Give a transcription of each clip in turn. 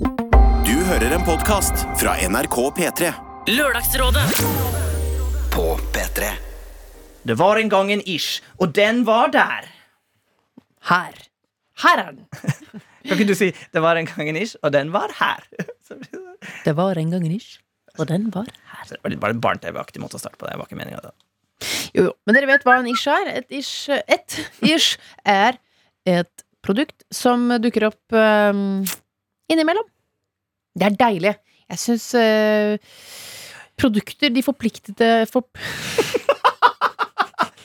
Du hører en podkast fra NRK P3. Lørdagsrådet På P3 Det var en gang en ish, og den var der. Her. Her er den. Kan ikke du si 'det var en gang en ish, og den var her'? Det- var en gang en ish, og den var her. Det var litt bare en barne-TV-aktig måte å starte på det. det var ikke meningen da. Jo, jo. Men dere vet hva en ish er? Et ish, et ish er et produkt som dukker opp um, innimellom. Det er deilig. Jeg syns uh, produkter de forpliktede for,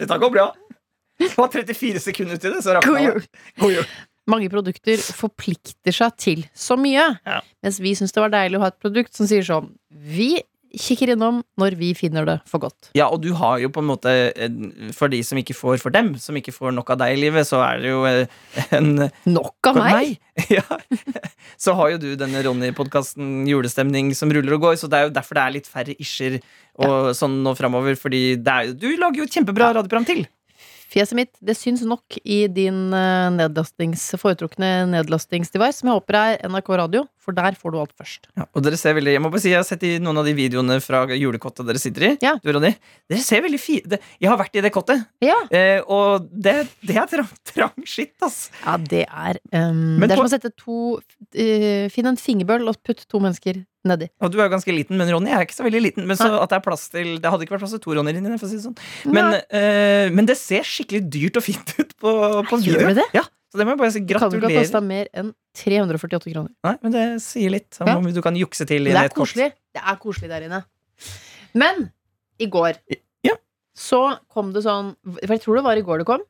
Dette går bra. Det var 34 sekunder til det, så rakk det. God jul. Mange produkter forplikter seg til så mye. Ja. Mens vi syns det var deilig å ha et produkt som sier sånn Vi kikker innom når vi finner det for godt. Ja, og du har jo på en måte For de som ikke får for dem, som ikke får nok av deg i livet, så er det jo eh, en Nok av meg! Ja. Så har jo du denne Ronny-podkasten Julestemning som ruller og går, så det er jo derfor det er litt færre isjer og sånn nå framover. Fordi det er, du lager jo et kjempebra radioprogram til. Fjeset mitt det syns nok i din eh, nedlastings, foretrukne nedlastingsdevice, som jeg håper er NRK Radio, for der får du alt først. Ja, og dere ser veldig Jeg må bare si, jeg har sett i noen av de videoene fra julekottet dere sitter i. Ja. Du, Ronny, dere ser veldig fi... det- Jeg har vært i det kottet, Ja, eh, og det, det er trang, trang skitt, ass. ja det er um, Det er som å sette to uh, Finn en fingerbøl og putt to mennesker nedi. Og du er jo ganske liten, men Ronny er ikke så veldig liten. Men så at Det er plass til Det hadde ikke vært plass til to Ronny inni der, for å si det sånn. Men, uh, men det ser skikkelig dyrt og fint ut på, på Gjør video. det? Ja, så det må jeg bare si Kan du ikke ha kosta mer enn 348 kroner? Nei, men det sier litt om Ja. om du kan jukse til i det er koselig. Det er koselig der inne. Men i går Ja. så kom det sånn For jeg tror det var i går det kom.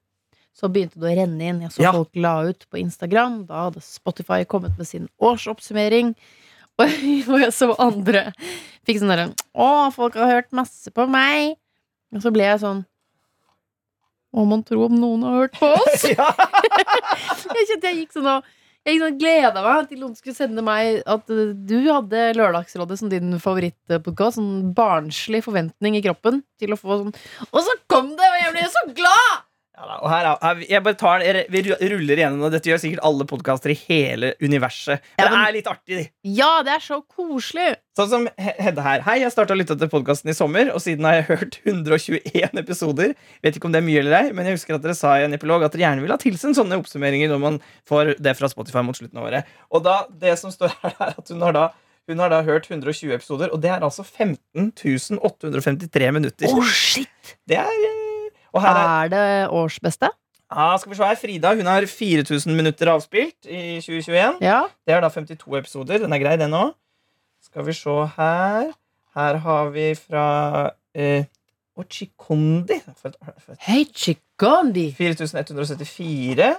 Så begynte det å renne inn. Jeg så Ja. folk la ut på Instagram. Da hadde Spotify kommet med sin årsoppsummering. Og jeg så andre fikk sånn derre Å, folk har hørt masse på meg. Og så ble jeg sånn Må man tro om noen har hørt på oss? ja. Jeg kjente jeg gikk sånn og jeg sånn gleda meg til noen skulle sende meg at uh, du hadde Lørdagsrådet som din favorittpodkast. Sånn barnslig forventning i kroppen til å få sånn Og så kom det, og jeg ble så glad! Og her, er- her, jeg bare tar, Vi ruller igjennom, og dette gjør sikkert alle podkaster i hele universet. Men Ja, men- det er litt artig, de. Ja, det er så koselig! Sånn som He- Hedde her. Hei, jeg starta å lytte til podkasten i sommer, og siden har jeg hørt 121 episoder. Vet ikke om det er mye eller ei, men jeg husker at dere sa i en epilog at dere gjerne vil ha tilsendt sånne oppsummeringer når man får det fra Spotify mot slutten av året. Og da, det som står her, er at hun har da hun har da hørt 120 episoder, og det er altså 15 853 minutter. Oh, shit! Det er er Er det årsbeste? ja, Skal vi se her, Frida hun har 4000 minutter avspilt i 2021. Ja. Det er da 52 episoder. Den er grei, den òg. Skal vi se her. Her har vi fra eh, Ochikondi. Hei, Chikondi! 4174.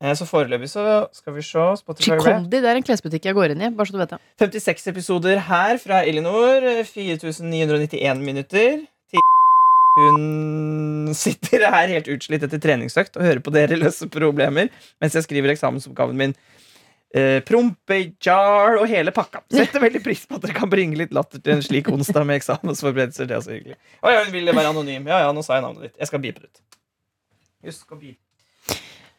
Eh, så foreløpig så skal vi se Spotify Chikondi, det er en klesbutikk jeg går inn i. Bare så du vet det. 56 episoder her fra Elinor. eh, 4991 minutter. Hun sitter her helt utslitt etter treningsøkt og hører på dere løse problemer mens jeg skriver eksamensoppgaven min. Eh, Prompejar og hele pakka. Setter veldig pris på at dere kan bringe litt latter til en slik onsdag med eksamensforberedelser. Det er så hyggelig. Å ja, hun ville være anonym. Ja, ja, nå sa jeg navnet ditt. Jeg skal beepe det ut. Husk å beepe.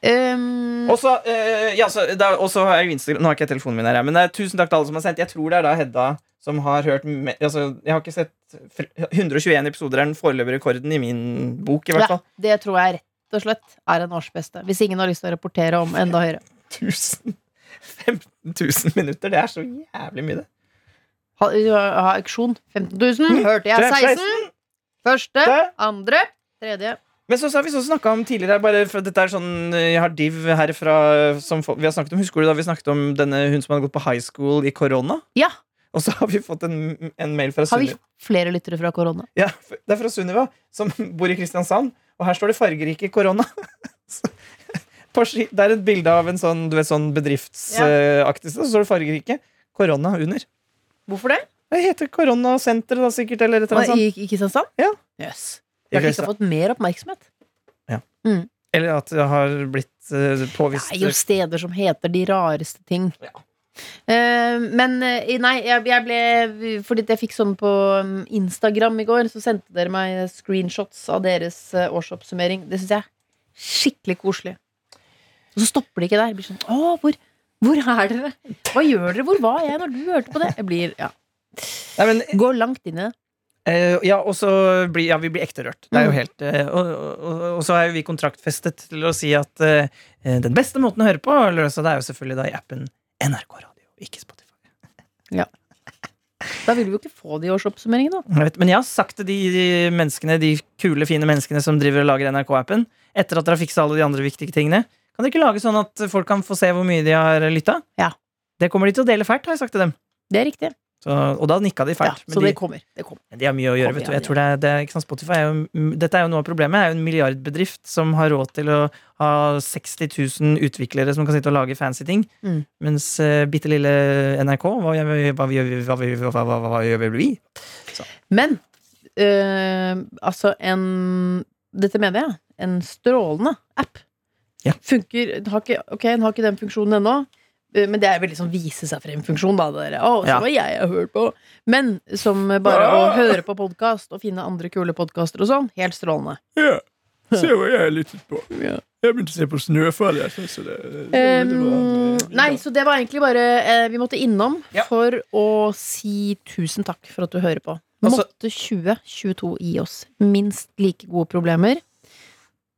Um, Og så eh, ja, har jeg Instagram Nå har ikke jeg telefonen min her, men er tusen takk til alle som har sendt. Jeg tror det er da Hedda som har hørt me altså, Jeg har ikke sett 121 episoder er den foreløpige rekorden i min bok, i hvert ja, fall. det tror jeg rett og slett er en årsbeste. Hvis ingen har lyst til å rapportere om enda høyere. 1000 15 000 minutter. Det er så jævlig mye, det. Ha, ha auksjon. 15 000. Hørte jeg 16? Første, andre, tredje. Men så, så har vi så snakka om tidligere bare for dette er sånn Jeg har div herfra som vi har snakket om. Husker du da vi snakket om denne hun som hadde gått på high school i korona? Ja. Og så har vi fått en, en mail fra Sunniva. Har vi flere lyttere fra korona? Ja, det er fra Sunniva, som bor i Kristiansand. Og her står det fargerike korona. Det er et bilde av en sånn, vet, sånn bedriftsaktig så står det fargerike. Korona under. Hvorfor det? Det heter koronasenteret, da, sikkert, eller et eller annet sånt. I, i Kristiansand? Ja. Yes. Det ikke har fått mer oppmerksomhet. Ja Eller at det har blitt påvist Det er jo steder som heter de rareste ting. Ja. Eh, men eh, nei, jeg, ble Fordi jeg fikk sånn på um, Instagram i går, så sendte dere meg screenshots av deres eh, årsoppsummering. Det syns jeg er skikkelig koselig. Og så stopper det ikke der. Jeg blir sånn, Å, hvor, Hvor er dere? Hva gjør dere? Hvor var jeg når du hørte på det? Jeg blir, ja. Nei, men, Går langt inn i det. Uh, ja, og så blir ja, vi blir ekte rørt. Det er jo Mm. helt uh, og, og, og så er jo vi kontraktfestet til å si at uh, den beste måten å høre på, så det er jo selvfølgelig da i appen NRK Radio, ikke Spotify. ja. Da vil vi jo ikke få de årsoppsummeringene, da. Vet, men jeg har sagt til de, de menneskene, de kule, fine menneskene som driver og lager NRK-appen, etter at dere har fiksa alle de andre viktige tingene, kan dere ikke lage sånn at folk kan få se hvor mye de har lytta? Ja. Det kommer de til å dele fælt, har jeg sagt til dem. Det er riktig. Så, og da nikka de Ja, så det de, kommer. Det kommer. de har mye å gjøre. Kommer, Vet du. Jeg tror det det sant, Spotify er jo, dette er jo noe av problemet. Det er jo en milliardbedrift som har råd til å ha 60 000 utviklere som kan sitte og lage fancy ting. Mm. Mens uh, bitte lille NRK, hva gjør vi? Hva, vi- hva, hva, hva, hva, hva gjør vi? Men øh, altså en Dette mener jeg. En strålende app. Ja. Funker har ikke, Ok, den har ikke den funksjonen ennå. Øh, Men det er veldig sånn vise seg frem-funksjon. da det der, Å, så Ja. hva jeg har hørt på Men som bare å høre på podkast og finne andre kule podkaster og sånn, helt strålende. Ja. Se hva jeg har lyttet på. Ja. Jeg begynte å se på Snøfall. Jeg synes det, det, det, Um, nei, så det var egentlig bare eh, Vi måtte innom Ja. for å si tusen takk for at du hører på. Altså- Måtte 2022 gi oss minst like gode problemer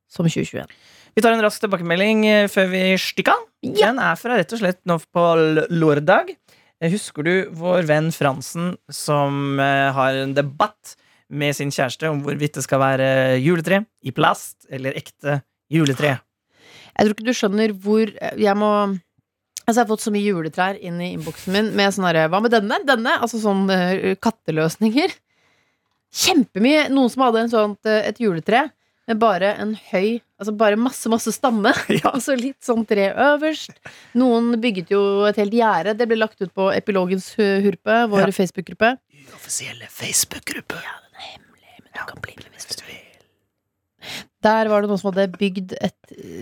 som 2021. Vi tar en rask tilbakemelding eh, før vi stikker av. Ja. Den er fra rett og slett nå på lørdag. Eh, Husker du vår venn Fransen som eh, har en debatt med sin kjæreste om hvorvidt det skal være juletre i plast eller ekte juletre? Jeg tror ikke du skjønner hvor Jeg må Altså Jeg har fått så mye juletrær inn i innboksen min med sånn herre Hva med denne? Denne? Altså sånn eh, katteløsninger. Kjempemye. Noen som hadde en sånt, eh, et juletre med bare en høy Altså bare masse, masse stamme. Ja. Og så litt sånn tre øverst. Noen bygget jo et helt gjerde. Det ble lagt ut på Epilogens hu- hurpe, vår Ja. Facebook-gruppe. Uoffisielle Facebook-gruppe. Du kan bli med hvis du vil. Der var det noen som hadde bygd et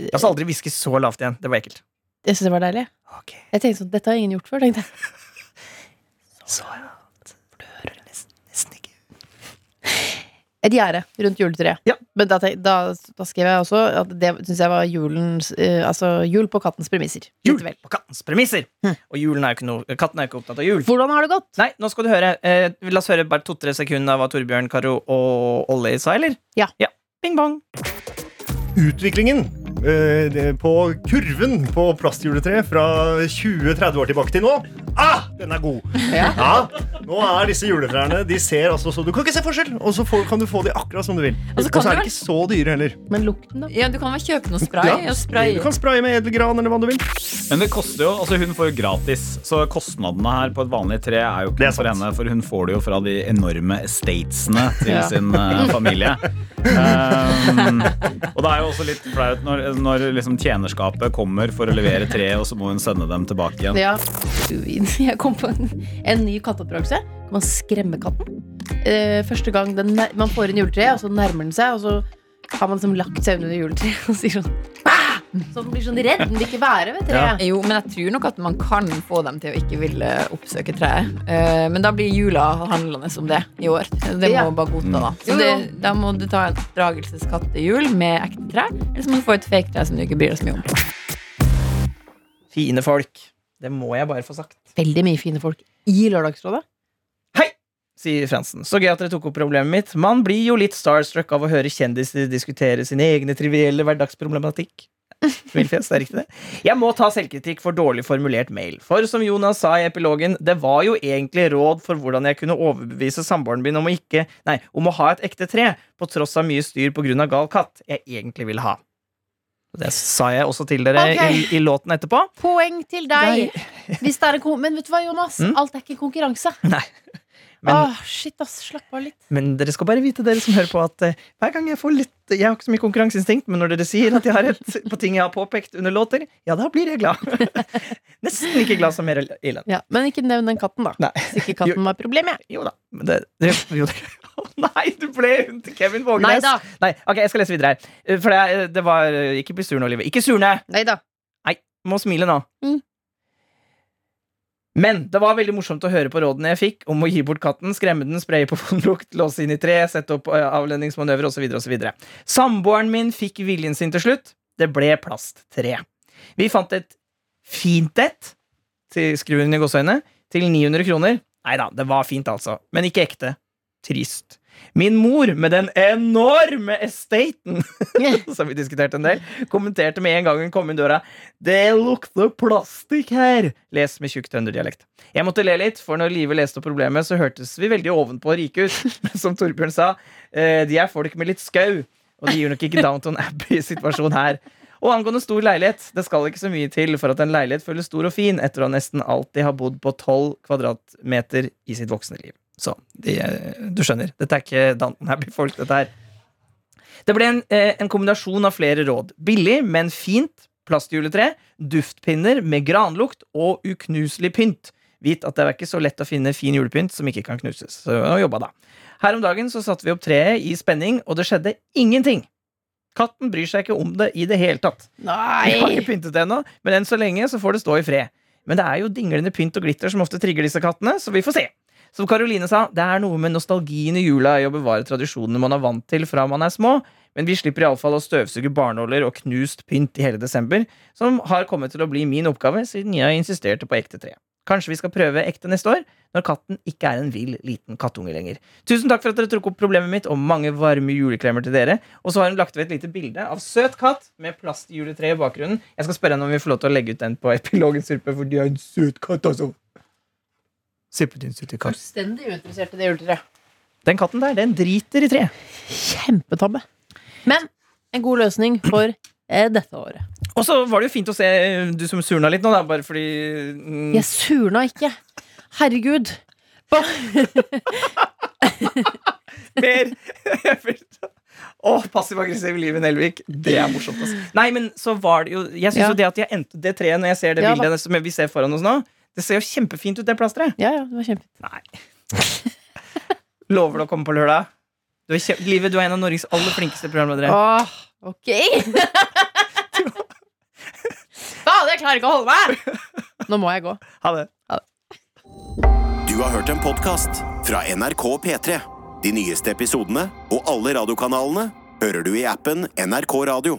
La oss aldri hviske så lavt igjen. Det var ekkelt. Jeg synes det var deilig. Okay. Jeg tenkte sånn, Dette har ingen gjort før. tenkte jeg så ja. For du hører det nesten, nesten ikke. Et gjerde rundt juletreet. Ja. Men da, da, da skrev jeg også at det syns jeg var julens uh, Altså jul på kattens premisser. Jul på kattens premisser! Hm. Og julen er jo ikke noe, katten er jo ikke opptatt av jul. Hvordan har det gått? Nei, nå skal du høre. Eh, la oss høre bare to-tre sekunder av hva Torbjørn, Karo og Olli sa, eller? Ja. Bing bong. utviklingen eh, på kurven på plastjuletreet fra 20-30 år tilbake til nå. Ah, den er god! Ja. Ja. Nå er disse juletrærne De ser altså så Du kan ikke se forskjell, og så får, kan du få de akkurat som du vil. Og så Og kan så er du de ikke så dyre heller. Men lukten, da? Ja, du kan vel kjøpe noe spray Ja, og spraye. Du kan spraye med edelgran eller hva du vil. Men det koster jo, altså hun får jo gratis Så kostnadene her på et vanlig tre er jo ikke er for henne For hun får det jo fra de enorme estatesene til Ja. sin uh, familie um, Og det er jo også litt flaut når, når liksom tjenerskapet kommer for å levere tre Og så må hun sende dem tilbake igjen Ja. Jeg kom på en, en ny katteoppdragelse. Kan man skremme katten? Eh, første gang den, man får inn juletreet, og så nærmer den seg, og så har man liksom lagt seg under juletreet og sier sånn «Ah!» Så den blir sånn redd. Den vil ikke være ved treet. Jo, men jeg tror nok at man kan få dem til å ikke ville oppsøke treet. Uh, men da blir jula handlende som det i år. Det må Ja. bare godta, da. Så Jo, det, da må du ta en oppdragelseskatt til jul med ekte tre, eller så må du få et fake tre som du ikke bryr deg så mye om. Fine folk. Det må jeg bare få sagt. Veldig mye fine folk i Lørdagsrådet. Sier Fransen. Så gøy at dere tok opp problemet mitt. Man blir jo litt starstruck av å høre kjendiser diskutere sine egne trivielle hverdagsproblematikk. Smilfjes, det er riktig det. Jeg må ta selvkritikk for dårlig formulert mail. For som Jonas sa i epilogen, det var jo egentlig råd for hvordan jeg kunne overbevise samboeren min om å ikke Nei, om å ha et ekte tre, på tross av mye styr av gal katt, jeg egentlig ville ha. Det sa jeg også til dere okay. i, i låten etterpå. Poeng til deg! Hvis det er en Men vet du hva, Jonas? Mm? Alt er ikke konkurranse. Nei. Men, Åh, shit, ass. Slapp av litt. men dere skal bare vite, dere som hører på, at uh, hver gang jeg får litt Jeg har ikke så mye konkurranseinstinkt, men når dere sier at jeg har rett på ting jeg har påpekt under låter, ja, da blir jeg glad. Nesten like glad som Meryl Elen. Ja, men ikke nevn den katten, da. Nei. Hvis ikke katten var problemet. Jo da. Det, det, jo, det. Nei, du ble hun til Kevin Vågenes! Nei da. Nei, ok, jeg skal lese videre her. Eh, For det, det var eh, Ikke bli sur nå, Live. Ikke sur nå! Nei da. Må smile nå. Mm. Men det var veldig morsomt å høre på rådene jeg fikk om å gi bort katten, skremme den, spraye på vondlukt, låse inn i tre, sette opp eh, avledningsmanøver osv. osv. Samboeren min fikk viljen sin til slutt. Det ble plasttre. Vi fant et fint et, til skriver hun i gåseøynene til 900 kroner. Nei da, det var fint, altså. Men ikke ekte. Trist. Min mor, med den enorme estaten som vi diskuterte en del, kommenterte med en gang hun kom inn døra Det lukter plastikk her! Les med tjukk trønderdialekt. Jeg måtte le litt, for når Live leste opp problemet, så hørtes vi veldig ovenpå og rike ut. Som Torbjørn sa, eh, de er folk med litt skau. Og de gir nok ikke Downton Abbey-situasjon her. Og angående stor leilighet, det skal ikke så mye til for at en leilighet føles stor og fin etter å nesten alltid ha bodd på 12 kvadratmeter i sitt voksne liv. Så de, eh, du skjønner, dette er ikke Danton Abbey-folk, dette her. Det ble en, eh, en kombinasjon av flere råd. Billig, men fint plastjuletre, duftpinner med granlukt og uknuselig pynt. Vit at det er ikke så lett å finne fin julepynt som ikke kan knuses. Så jobba da. Her om dagen så satte vi opp treet i spenning, og det skjedde ingenting. Katten bryr seg ikke om det i det hele tatt. Vi har ikke pyntet det ennå, men enn så lenge så får det stå i fred. Men det er jo dinglende pynt og glitter som ofte trigger disse kattene, så vi får se. Som Karoline sa, det er noe med nostalgien i jula i å bevare tradisjonene man er vant til fra man er små, men vi slipper iallfall å støvsuge barnåler og knust pynt i hele desember, som har kommet til å bli min oppgave siden jeg insisterte på ekte tre. Kanskje vi skal prøve ekte neste år, når katten ikke er en vill liten kattunge lenger. Tusen takk for at dere tok opp problemet mitt, og mange varme juleklemmer til dere. Og så har hun lagt ved et lite bilde av søt katt med plastjuletre i bakgrunnen. Jeg skal spørre henne om vi får lov til å legge ut den på Epilogen Surpe, for de er en søt katt, altså. Katt. Fullstendig uinteressert i det juletreet. Den katten der, den driter i tre. Kjempetabbe. Men en god løsning for eh, dette året. Og så var det jo fint å se eh, du som surna litt nå, da, bare fordi mm, Jeg surna ikke. Herregud. Mer Å, passiv-aggressiv Liv Nelvik. Det er morsomt. Altså. Nei, men så var det jo Jeg syns Ja. jo det at jeg endte det treet når jeg ser det Ja, bildet som vi ser foran oss nå, det ser jo kjempefint ut, det plasteret. Ja, ja, det var kjempefint. Nei. Lover du å komme på lørdag? Du er Livet, du er en av Norges aller flinkeste programledere. Åh, ok. Faen, jeg klarer ikke å holde meg! Nå må jeg gå. Ha det. Du har hørt en podkast fra NRK P3. De nyeste episodene og alle radiokanalene hører du i appen NRK Radio.